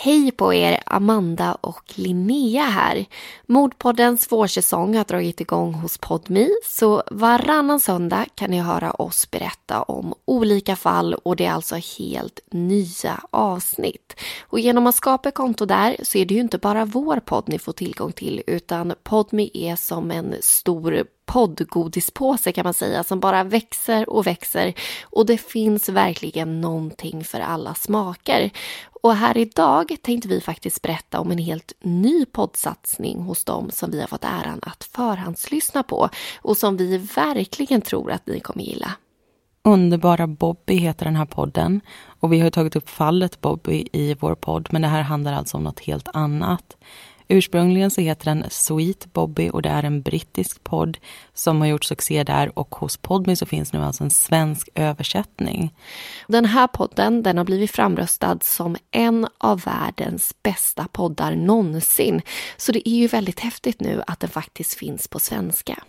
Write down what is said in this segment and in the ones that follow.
Hej på er, Amanda och Linnea här. Mordpoddens vårsäsong har dragit igång hos Podmi så varannan söndag kan ni höra oss berätta om olika fall och det är alltså helt nya avsnitt. Och genom att skapa ett konto där så är det ju inte bara vår podd ni får tillgång till utan Podmi är som en stor poddgodispåse kan man säga som bara växer och växer och det finns verkligen någonting för alla smaker. Och här idag tänkte vi faktiskt berätta om en helt ny poddsatsning hos dem som vi har fått äran att förhandslyssna på och som vi verkligen tror att ni kommer gilla. Underbara Bobby heter den här podden och vi har tagit upp fallet Bobby i vår podd men det här handlar alltså om något helt annat. Ursprungligen så heter den Sweet Bobby och det är en brittisk podd som har gjort succé där och hos Podme så finns nu alltså en svensk översättning. Den här podden den har blivit framröstad som en av världens bästa poddar någonsin. Så det är ju väldigt häftigt nu att den faktiskt finns på svenska.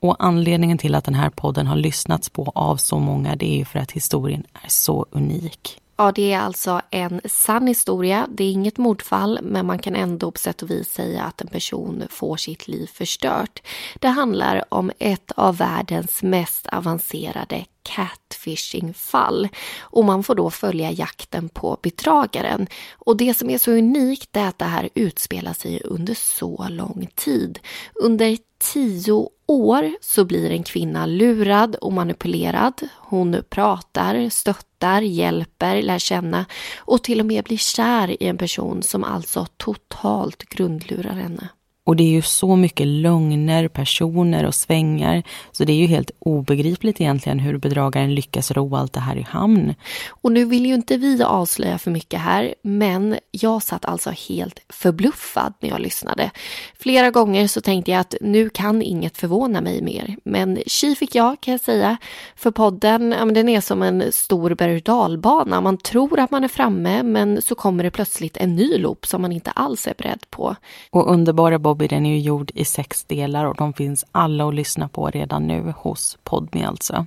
Och anledningen till att den här podden har lyssnats på av så många det är ju för att historien är så unik. Ja, det är alltså en sann historia. Det är inget mordfall, men man kan ändå på sätt och vis säga att en person får sitt liv förstört. Det handlar om ett av världens mest avancerade catfishing-fall och man får då följa jakten på bedragaren. Och det som är så unikt är att det här utspelar sig under så lång tid. Under tio år så blir en kvinna lurad och manipulerad. Hon pratar, stöttar, hjälper, lär känna och till och med blir kär i en person som alltså totalt grundlurar henne. Och det är ju så mycket lögner, personer och svängar. Så det är ju helt obegripligt egentligen hur bedragaren lyckas ro allt det här i hamn. Och nu vill ju inte vi avslöja för mycket här, men jag satt alltså helt förbluffad när jag lyssnade. Flera gånger så tänkte jag att nu kan inget förvåna mig mer. Men tji fick jag kan jag säga. För podden, ja, den är som en stor berg dalbana. Man tror att man är framme, men så kommer det plötsligt en ny loop som man inte alls är beredd på. Och underbara Bobby den är ju gjord i sex delar och de finns alla att lyssna på redan nu hos Podme alltså.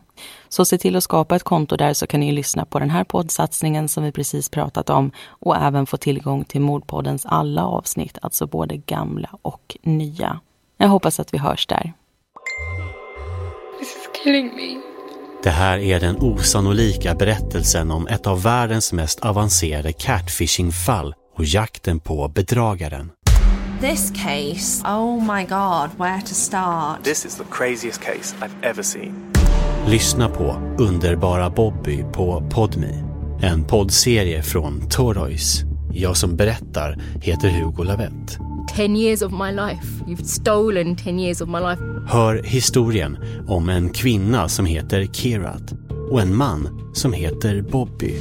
Så se till att skapa ett konto där så kan ni lyssna på den här poddsatsningen som vi precis pratat om och även få tillgång till Mordpoddens alla avsnitt, alltså både gamla och nya. Jag hoppas att vi hörs där. This is killing me. Det här är den osannolika berättelsen om ett av världens mest avancerade catfishing-fall och jakten på bedragaren. This case, oh my god, where to start? This is the craziest case I've ever seen. Lyssna på Underbara Bobby på Podmi. En poddserie från Toroys. Jag som berättar heter Hugo Lavett. 10 years of my life. You've stolen 10 years of my life. Hör historien om en kvinna som heter Kirat och en man som heter Bobby.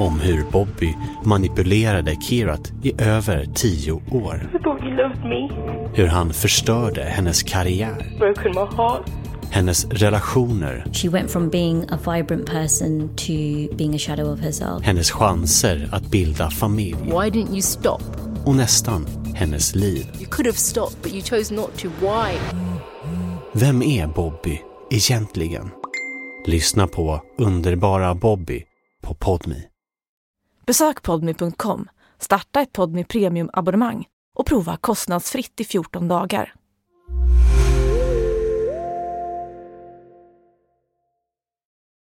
Om hur Bobby manipulerade Kirat i över tio år. You loved me. Hur han förstörde hennes karriär, Broken my heart. hennes relationer, She went from being a vibrant person to being a shadow of herself. hennes chanser att bilda familj Why didn't you stop? och nästan hennes liv. You could have stopped, but you chose not to. Why? Vem är Bobby egentligen? Lyssna på Underbara Bobby på Podmi. Besök podmi.com, starta ett podmi premium-abonnemang och prova kostnadsfritt i 14 dagar.